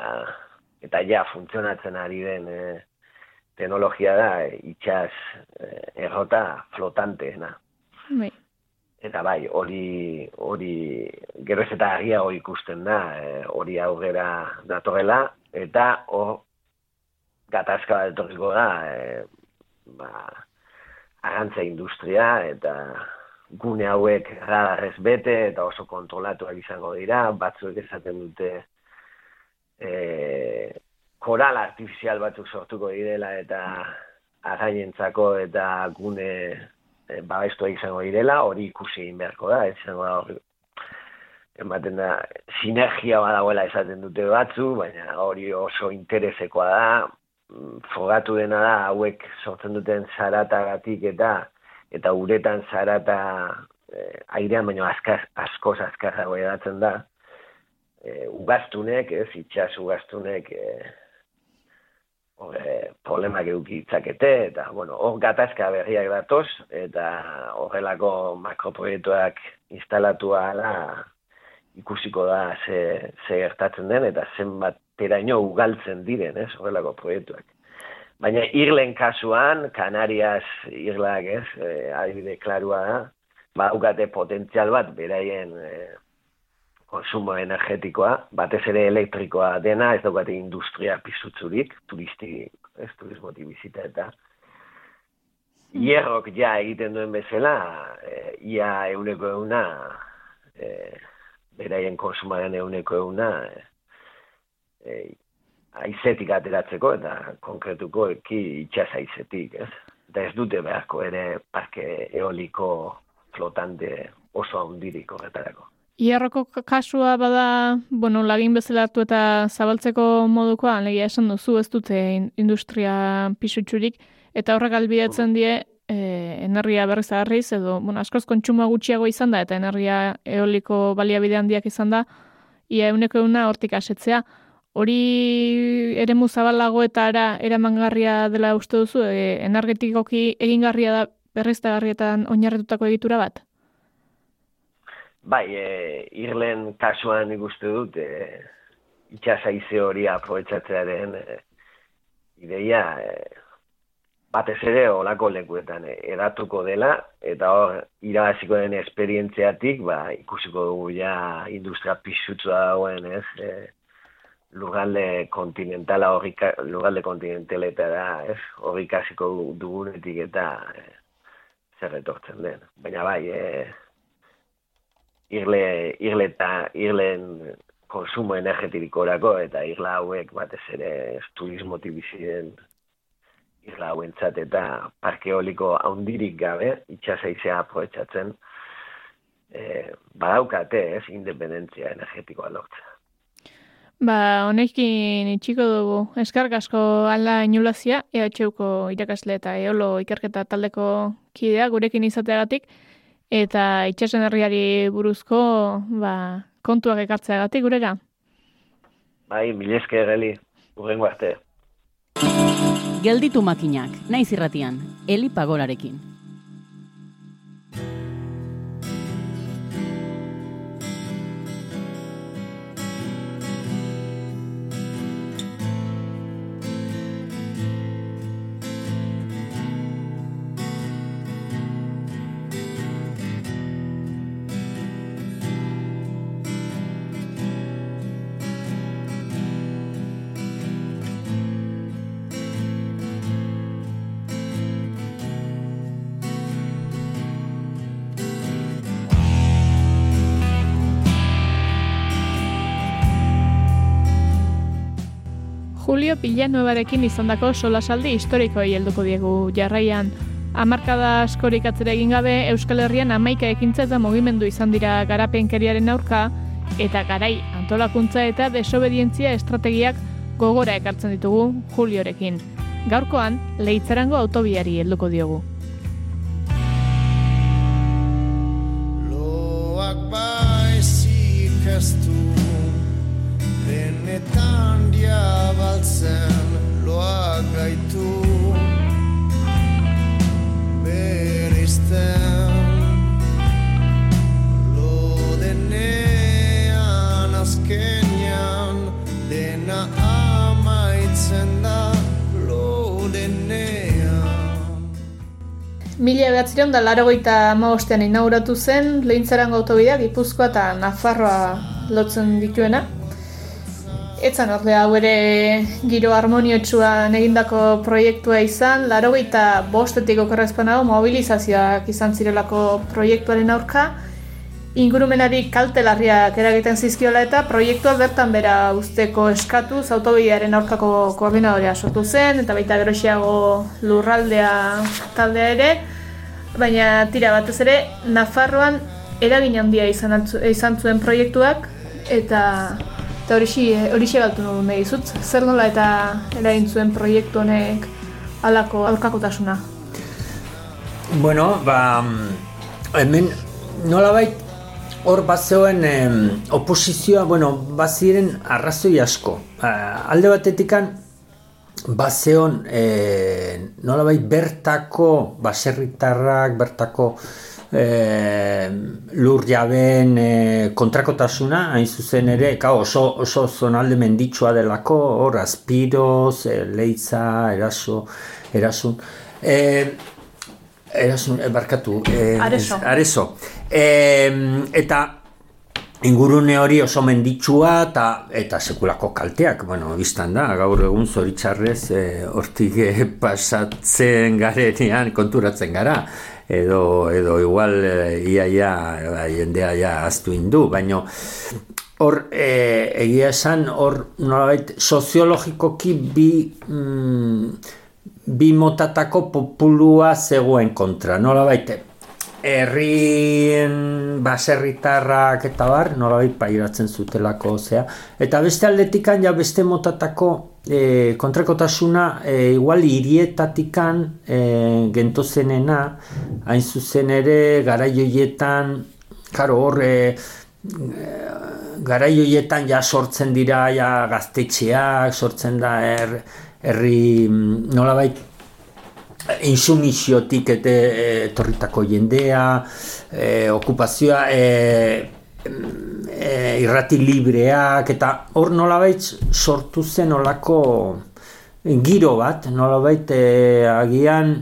eta ja funtzionatzen ari den e, teknologia da itxas e, errota flotanteena. Bai. Eta bai, hori hori gero ez eta agiago ikusten da, e, hori aurrera datorrela eta hor gatazka bat etorriko da, e, ba, arantza industria eta gune hauek radarrez bete eta oso kontrolatuak izango dira, batzuek esaten dute e, koral artifizial batzuk sortuko direla eta arrainentzako eta gune e, babestua izango direla, hori ikusi egin beharko da, izango da hori ematen da sinergia badagoela esaten dute batzu, baina hori oso interesekoa da, fogatu dena da hauek sortzen duten zaratagatik eta eta uretan zarata eh, airean baino askaz, askoz azkarrago edatzen da, eh, ugaztunek, ez, itxas ugaztunek eh, problemak edukitzakete, eta, bueno, hor gatazka berriak datoz, eta horrelako makroproiektuak instalatu ala ikusiko da ze, ze gertatzen den, eta zenbat teraino ugaltzen diren, ez, horrelako proiektuak. Baina irlen kasuan, Kanarias irlak ez, e, adibide klarua da, ba, ukate potentzial bat, beraien e, konsumo energetikoa, batez ere elektrikoa dena, ez daukate industria pizutzurik, turisti, ez turismoti bizita eta hierrok ja egiten duen bezala, e, ia euneko euna, e, beraien konsumaren euneko euna, e, e, aizetik ateratzeko eta konkretuko eki itxas aizetik, ez? Eta ez dute beharko ere parke eoliko flotante oso handirik horretarako. Iarroko kasua bada, bueno, lagin bezalatu eta zabaltzeko modukoa, legia esan duzu ez dute industria pisutxurik, eta horrek albidetzen die e, energia berriz edo, bueno, askoz kontsumoa gutxiago izan da, eta energia eoliko baliabide handiak izan da, ia euneko euna hortik asetzea, hori ere muzabalago eta ara eramangarria dela uste duzu, e, energetikoki egingarria da berriztagarrietan oinarretutako egitura bat? Bai, e, irlen kasuan ikuste dut, e, itxasaize hori aprobetsatzearen e, ideia, e, batez ere olako lekuetan e, edatuko dela, eta hor, irabaziko den esperientziatik, ba, ikusiko dugu ja industria pisutzua dagoen, ez, e, lugalde kontinentala horrika, lugalde kontinentaleta da, ez? Horrikasiko dugunetik eta e, zer etortzen den. Baina bai, e, irle, irle eta irlen konsumo energetirikorako eta irla hauek batez ere turismo tibizien irla hauentzat eta parkeoliko haundirik gabe, itxasaizea aproetxatzen, e, badaukate, ez, independentzia energetikoa lortzen. Ba, honekin itxiko dugu. Eskark asko alda inulazia, EHUko irakasle eta eolo ikerketa taldeko kidea gurekin izateagatik, eta itxasen herriari buruzko ba, kontuak ekartzeagatik gurera. Bai, milezke geli, urrengo arte. Gelditu makinak, naiz irratian, Eli Pagorarekin. Julio Pillanuevarekin izandako solasaldi historikoei helduko diegu jarraian. Hamarkada askorik atzera egin gabe Euskal Herrian amaika ekintza eta mugimendu izan dira garapenkeriaren aurka eta garai antolakuntza eta desobedientzia estrategiak gogora ekartzen ditugu Juliorekin. Gaurkoan, leitzarango autobiari helduko diogu. Diabaltzen loak gaitu. Berizten lo denean azkenian dena amaitzen da lo denean. Mila behatzireun da laro goita inauguratu zen lehintzarango autobidea Gipuzkoa eta Nafarroa lotzen dituena Etzan ordea hau ere giro harmoniotsuan egindako proiektua izan, laro eta bostetik okorrezpan hau mobilizazioak izan zirelako proiektuaren aurka, ingurumenari kalte larriak eragiten zizkiola eta proiektua bertan bera usteko eskatu autobidearen aurkako koordinadorea sortu zen, eta baita gerosiago lurraldea taldea ere, baina tira batez ere, Nafarroan eragin handia izan, izan zuen proiektuak, eta eta horixe horixe galtu nahi nahi dizut, zer nola eta eragin zuen proiektu honek halako aurkakotasuna. Bueno, ba, hemen nolabait hor bazeoen em, oposizioa, bueno, baziren arrazoi asko. Ah, alde batetikan, bazeon e, nolabait bertako baserritarrak, bertako e, lur jabeen e, kontrakotasuna, hain zuzen ere, kao, oso, oso zonalde menditsua delako, hor, aspiroz, e, leitza, eraso, erasun. E, erasun, e, barkatu. E, Areso. areso. E, eta ingurune hori oso menditsua eta eta sekulako kalteak, bueno, biztan da, gaur egun zoritzarrez e, hortik e, pasatzen garenean konturatzen gara. Edo edo igual e, ia ia ba, jendea ja aztu indu, baino hor e, egia esan hor nolabait soziologikoki bi mm, bi motatako populua zegoen kontra, nolabait herrien baserritarrak eta bar, nolabait pairatzen zutelako zea. Eta beste aldetikan ja beste motatako e, kontrakotasuna e, igual hirietatikan e, gentozenena, hain zuzen ere garaioietan, karo hor, e, garaioietan ja sortzen dira ja gaztetxeak, sortzen da her, herri mm, nolabait insumisiotik eta etorritako jendea, e, okupazioa, e, e, irrati libreak, eta hor nolabait sortu zen olako giro bat, nolabait e, agian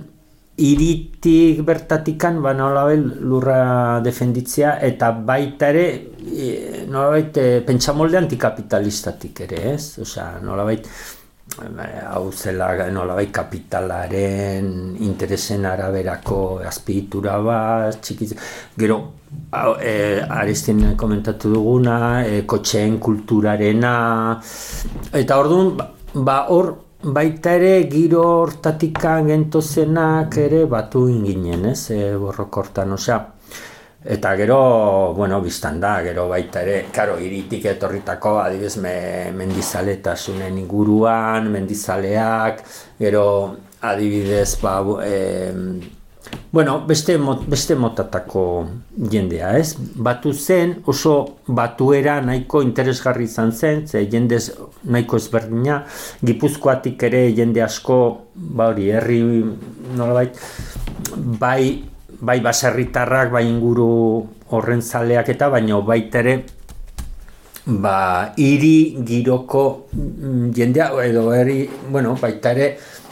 iritik bertatikan ba nolabait lurra defenditzea eta baita ere e, nolabait e, pentsamolde antikapitalistatik ere, ez? Osea, nolabait hau zela nolabait kapitalaren interesen araberako azpiegitura bat, txikiz, gero e, Aristien komentatu duguna, e, kotxeen kulturarena, eta orduan, ba- ba hor baita ere giro hortatikan gentozenak ere batu inginen, ez, e, borrokortan, osea, Eta gero, bueno, biztan da, gero baita ere, karo, iritik etorritako, adibidez, me, mendizaletasunen inguruan, mendizaleak, gero, adibidez, ba, em, bueno, beste, mot, beste motatako jendea, ez? Batu zen, oso batuera nahiko interesgarri izan zen, ze jendez nahiko ezberdina, gipuzkoatik ere jende asko, ba hori, herri, nolabait, bai, bai baserritarrak, bai inguru horren zaleak eta baino baita ere ba hiri giroko mm, jendea edo herri, bueno, baita ere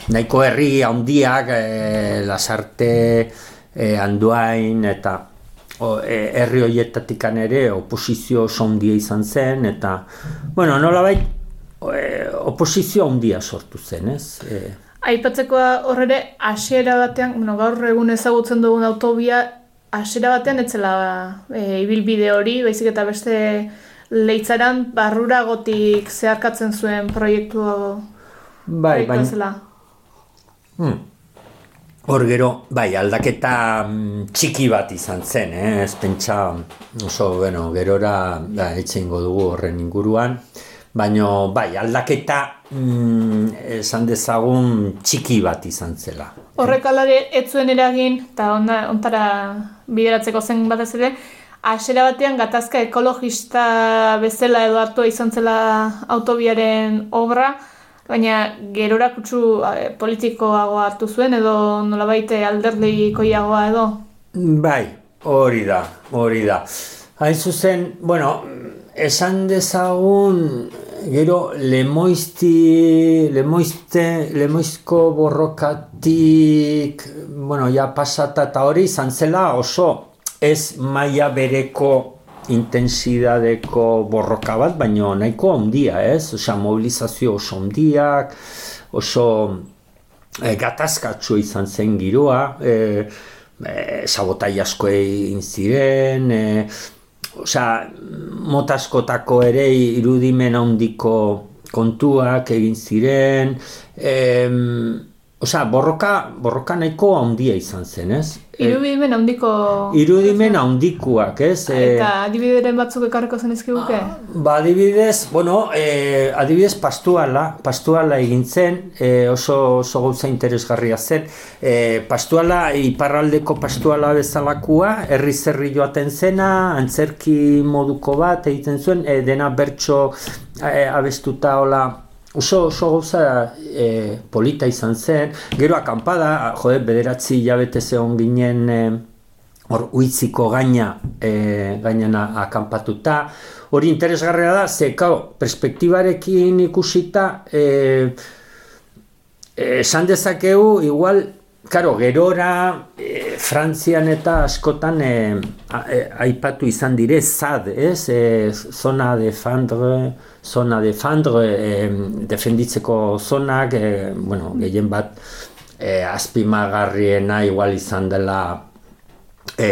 nahiko herri handiak e, lasarte e, anduain eta o, e, herri hoietatikan ere oposizio oso handia izan zen eta bueno, nolabait oposizio handia sortu zen, ez? E, Aipatzekoa horre hasiera batean, bueno, gaur egun ezagutzen dugun autobia hasiera batean etzela e, ibilbide hori, baizik eta beste leitzaran barruragotik zeharkatzen zuen proiektu bai, baina zela. Hmm. Hor gero, bai, aldaketa mm, txiki bat izan zen, eh? ez pentsa oso, bueno, gerora da, etxeingo dugu horren inguruan, baino, bai, aldaketa mm, esan dezagun txiki bat izan zela. Horrek alare ez zuen eragin, eta ontara bideratzeko zen batez ere, hasiera batean gatazka ekologista bezala edo hartua izan zela autobiaren obra, baina gerora kutsu politikoagoa hartu zuen edo nolabait alderdikoiagoa edo. Bai, hori da, hori da. Hain zuzen, bueno, esan dezagun, gero lemoizti, lemoizte, lemoizko borrokatik, bueno, ja pasata eta hori izan zela oso ez maila bereko intensidadeko borroka bat, baina nahiko handia, ez? Osea, mobilizazio oso handiak, oso e, gatazkatxo izan zen giroa, e, e, sabotai asko egin ziren, e, osea, motaskotako ere irudimen handiko kontuak egin ziren, em, osea, borroka, borroka nahiko handia izan zen, ez? Irudimen handiko... Irudimen handikoak, ez? Eta adibideren batzuk ekarriko zen ezkiguke? Ba, adibidez, bueno, e, adibidez pastuala, pastuala egin zen, e, oso, oso gauza interesgarria zen. E, pastuala, iparraldeko pastuala bezalakua, herri zerri joaten zena, antzerki moduko bat egiten zuen, e, dena bertso e, abestuta hola, oso oso gauza e, polita izan zen, gero akampada, jode, bederatzi hilabete zeon ginen e, hor uitziko gaina e, gainana akampatuta, hori interesgarria da, ze, kao, perspektibarekin ikusita, e, esan dezakegu, igual, Karo, gerora, e, Frantzian eta askotan e, aipatu izan dire, zad, ez? E, zona de Fandre, zona de Fandre, e, defenditzeko zonak, e, bueno, gehien bat, e, azpimagarriena igual izan dela e,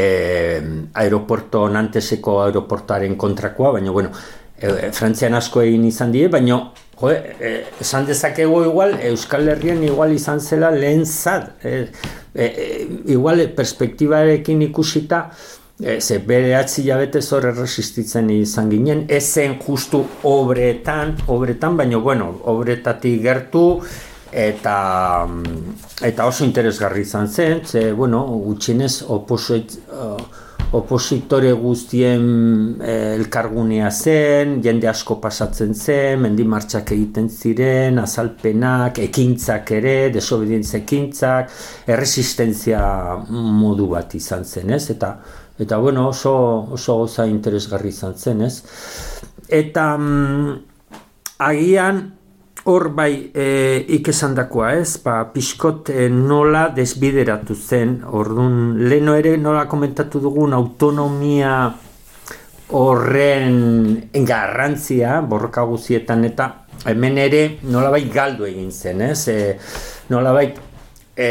aeroporto, nanteseko aeroportoaren kontrakoa, baina, bueno, e, Frantzian asko egin izan die, baina Jo, eh, esan dezakegu igual, Euskal Herrian igual izan zela lehen zat. Eh, eh, igual perspektibarekin ikusita, eh, ze bere atzi jabete zor erresistitzen izan ginen, ezen justu obretan, obretan, baina bueno, obretatik gertu, eta eta oso interesgarri izan zen, ze, bueno, gutxinez oposit, uh, opositore guztien eh, elkargunea zen, jende asko pasatzen zen, mendi martxak egiten ziren, azalpenak, ekintzak ere, desobedientzia ekintzak, erresistentzia modu bat izan zen, ez? Eta, eta bueno, oso, oso goza interesgarri izan zen, ez? Eta mm, agian, Hor bai e, ikesan dakoa ez, ba, pixkot e, nola desbideratu zen, orduan leno ere nola komentatu dugun autonomia horren garrantzia borroka guzietan eta hemen ere nola bai galdu egin zen ez, e, nola bai e,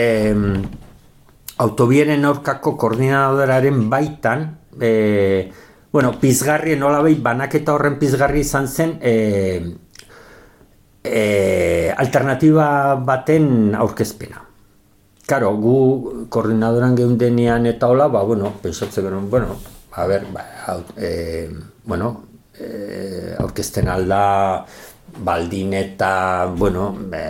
autobieren aurkako koordinadoraren baitan, e, bueno, pizgarri nola bai banaketa horren pizgarri izan zen, e, e, alternatiba baten aurkezpena. Karo, gu koordinadoran geundenean eta hola, ba, bueno, pensatze gero, bueno, a ber, ba, e, bueno, e, aurkezten alda baldin eta, bueno, be,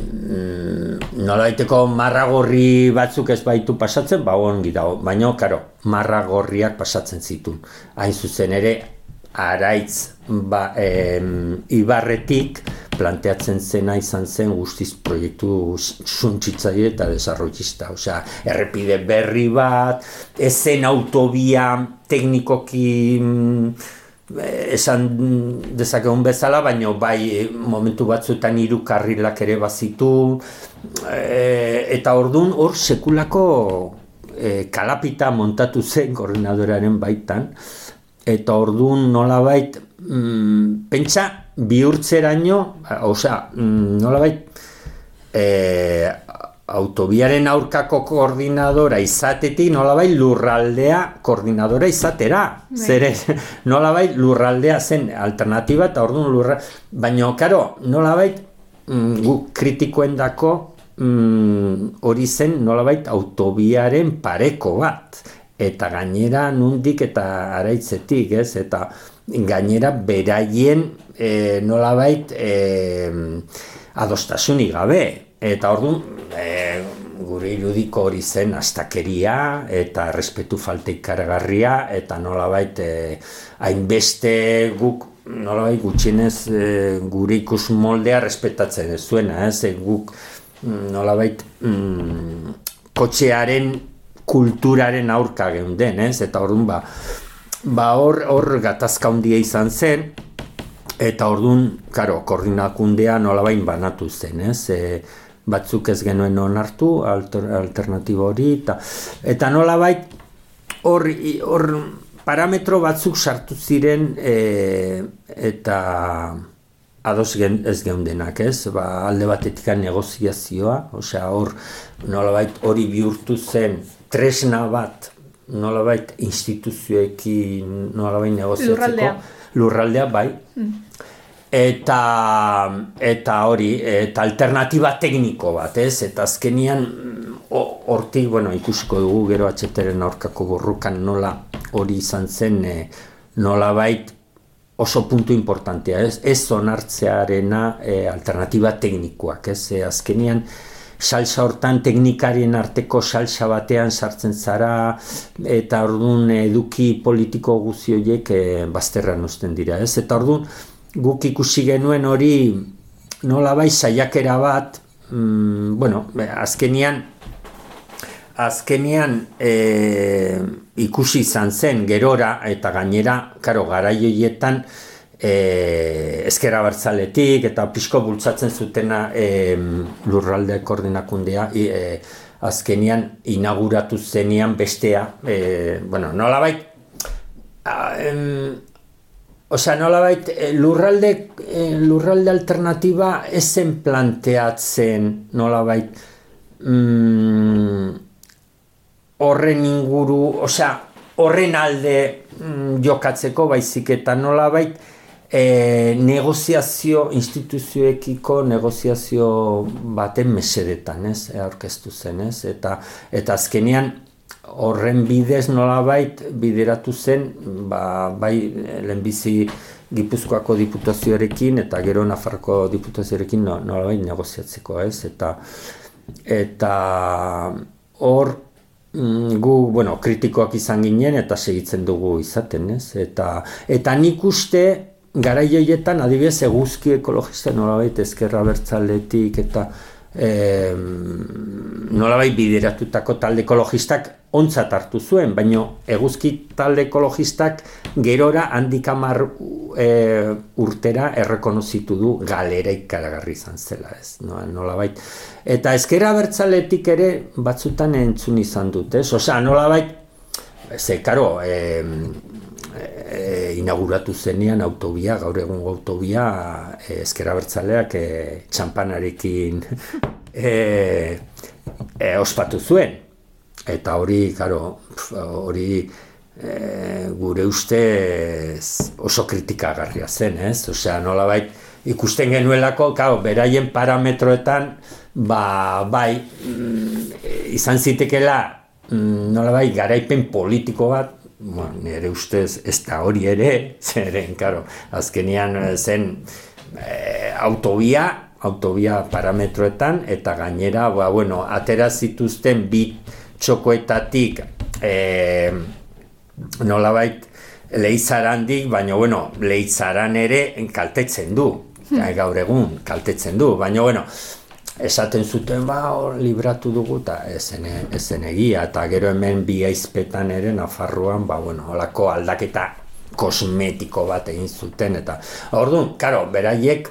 mm, nola daiteko marragorri batzuk ez baitu pasatzen, ba, ongi dago, baina, karo, marragorriak pasatzen zitun. Hain zuzen ere, araitz ba, em, ibarretik planteatzen zena izan zen guztiz proiektu suntzitzaile eta desarrollista. Osea, errepide berri bat, ezen autobia teknikoki mm, esan dezakegun bezala, baina bai momentu batzuetan hiru karrilak ere bazitu, e, eta ordun hor sekulako e, kalapita montatu zen koordinadoraren baitan, eta ordun nolabait mm, pentsa bihurtzeraino, osea, mm, nolabait e, autobiaren aurkako koordinadora izatetik nolabait lurraldea koordinadora izatera. Bai. Zere, nolabait lurraldea zen alternatiba eta ordun lurra... Baina, karo, nolabait mm, gu kritikoen dako mm, hori zen nolabait autobiaren pareko bat eta gainera nundik eta araitzetik, ez? Eta gainera beraien e, nolabait e, adostasunik gabe. Eta orduan, e, gure irudiko hori zen astakeria eta respetu falte ikaragarria eta nolabait e, hainbeste guk nolabait gutxienez e, gure ikus moldea respetatzen ez zuena, ez? E, guk mm, nolabait mm, kotxearen kulturaren aurka geunden, ez? Eta orduan ba, ba hor, hor gatazka handia izan zen, eta orduan, karo, koordinakundea nolabain banatu zen, ez? E, batzuk ez genuen onartu, alter, alternatibo hori, eta, eta nolabait hor, hor parametro batzuk sartu ziren e, eta ados gen, ez geundenak, ez? Ba, alde batetik negoziazioa, osea hor nolabait hori bihurtu zen tresna bat nolabait instituzioekin nolabait negoziatzeko Lurraldea. lurraldea bai Mm. eta eta hori eta alternatiba tekniko bat, ez? Eta azkenian ho- hortik, bueno, ikusiko dugu gero atxeteren aurkako borrukan nola hori izan zen e, nolabait oso puntu importantea, ez? Ez onartzearena e, alternatiba teknikoak, ez? E, azkenian salsa hortan teknikarien arteko salsa batean sartzen zara eta ordun eduki politiko guzi horiek e, bazterran uzten dira, ez? Eta ordun guk ikusi genuen hori nolabait saiakera bat, mm, bueno, azkenian azkenian e, ikusi izan zen gerora eta gainera, karo, garai horietan e, ezkera bertzaletik eta pixko bultzatzen zutena e, lurralde koordinakundea e, azkenian inauguratu zenian bestea, e, bueno, nolabait a, em, Osea, nolabait, eh, lurralde, eh, lurralde alternatiba esen planteatzen nolabait mm, horren inguru, osea, horren alde mm, jokatzeko baizik eta nolabait e, negoziazio instituzioekiko negoziazio baten mesedetan, ez, aurkeztu zen, ez, eta, eta azkenean horren bidez nolabait bideratu zen ba, bai lehenbizi Gipuzkoako diputazioarekin eta gero Nafarroko diputazioarekin no, nolabait negoziatzeko ez? Eta eta hor mm, gu bueno, kritikoak izan ginen eta segitzen dugu izaten ez? Eta, eta nik uste garai horietan adibidez eguzki ekologista nolabait ezkerra bertzaletik eta e, nolabait bideratutako talde ekologistak ontzat hartu zuen, baino eguzki talde ekologistak gerora handik hamar e, urtera errekonozitu du galera ikaragarri izan zela, ez, no, nolabait. Eta ezkera bertzaletik ere batzutan entzun izan dut, ez, osea, nolabait, ze, karo, e, e, inauguratu zenean autobia, gaur egun autobia, e, ezkera bertzaleak e, txampanarekin e, e, ospatu zuen. Eta hori, karo, hori e, gure ustez oso kritikagarria zen, ez? Osea, nolabait ikusten genuelako, karo, beraien parametroetan, ba, bai, mm, izan zitekela, mm, nolabait, garaipen politiko bat, bueno, nire ustez ez da hori ere, zeren, karo, azkenian zen e, autobia, autobia parametroetan, eta gainera, ba, bueno, atera zituzten bi txokoetatik e, nolabait leitzarandik, baina bueno, leitzaran ere kaltetzen du, gaur egun kaltetzen du, baina bueno, esaten zuten ba hor libratu dugu eta ezen, ezen egia eta gero hemen bi aizpetan ere Nafarroan ba bueno, holako aldaketa kosmetiko bat egin zuten eta orduan, karo, beraiek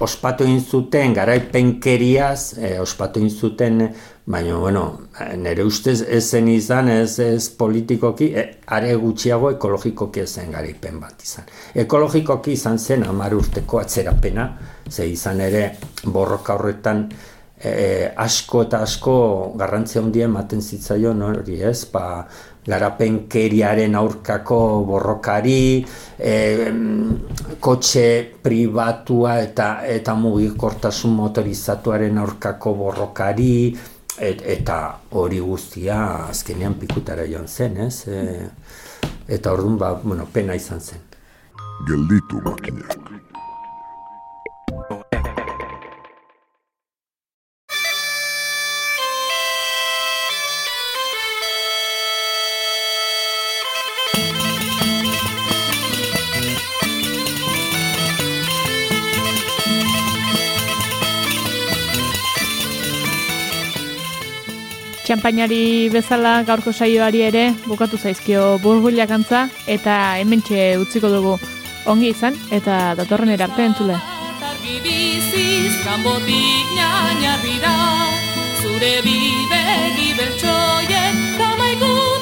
ospatu egin zuten garaipenkeriaz, e, ospatu egin zuten baina bueno, nire ustez ez zen izan, ez, ez politikoki, e, are gutxiago ekologikoki zen garaipen bat izan. Ekologikoki izan zen hamar urteko atzerapena, ze izan ere borroka horretan e, asko eta asko garrantzia handia ematen zitzaion hori ez, ba, garapenkeriaren aurkako borrokari, e, kotxe pribatua eta eta mugikortasun motorizatuaren aurkako borrokari, et, eta hori guztia azkenean pikutara joan zen, ez? E, eta orduan, ba, bueno, pena izan zen. Gelditu makinak. Txampainari bezala gaurko saioari ere bukatu zaizkio burbuilak antza eta hementxe utziko dugu ongi izan eta datorren erarte entzule. Zure bidegi beltsoien kamaikuten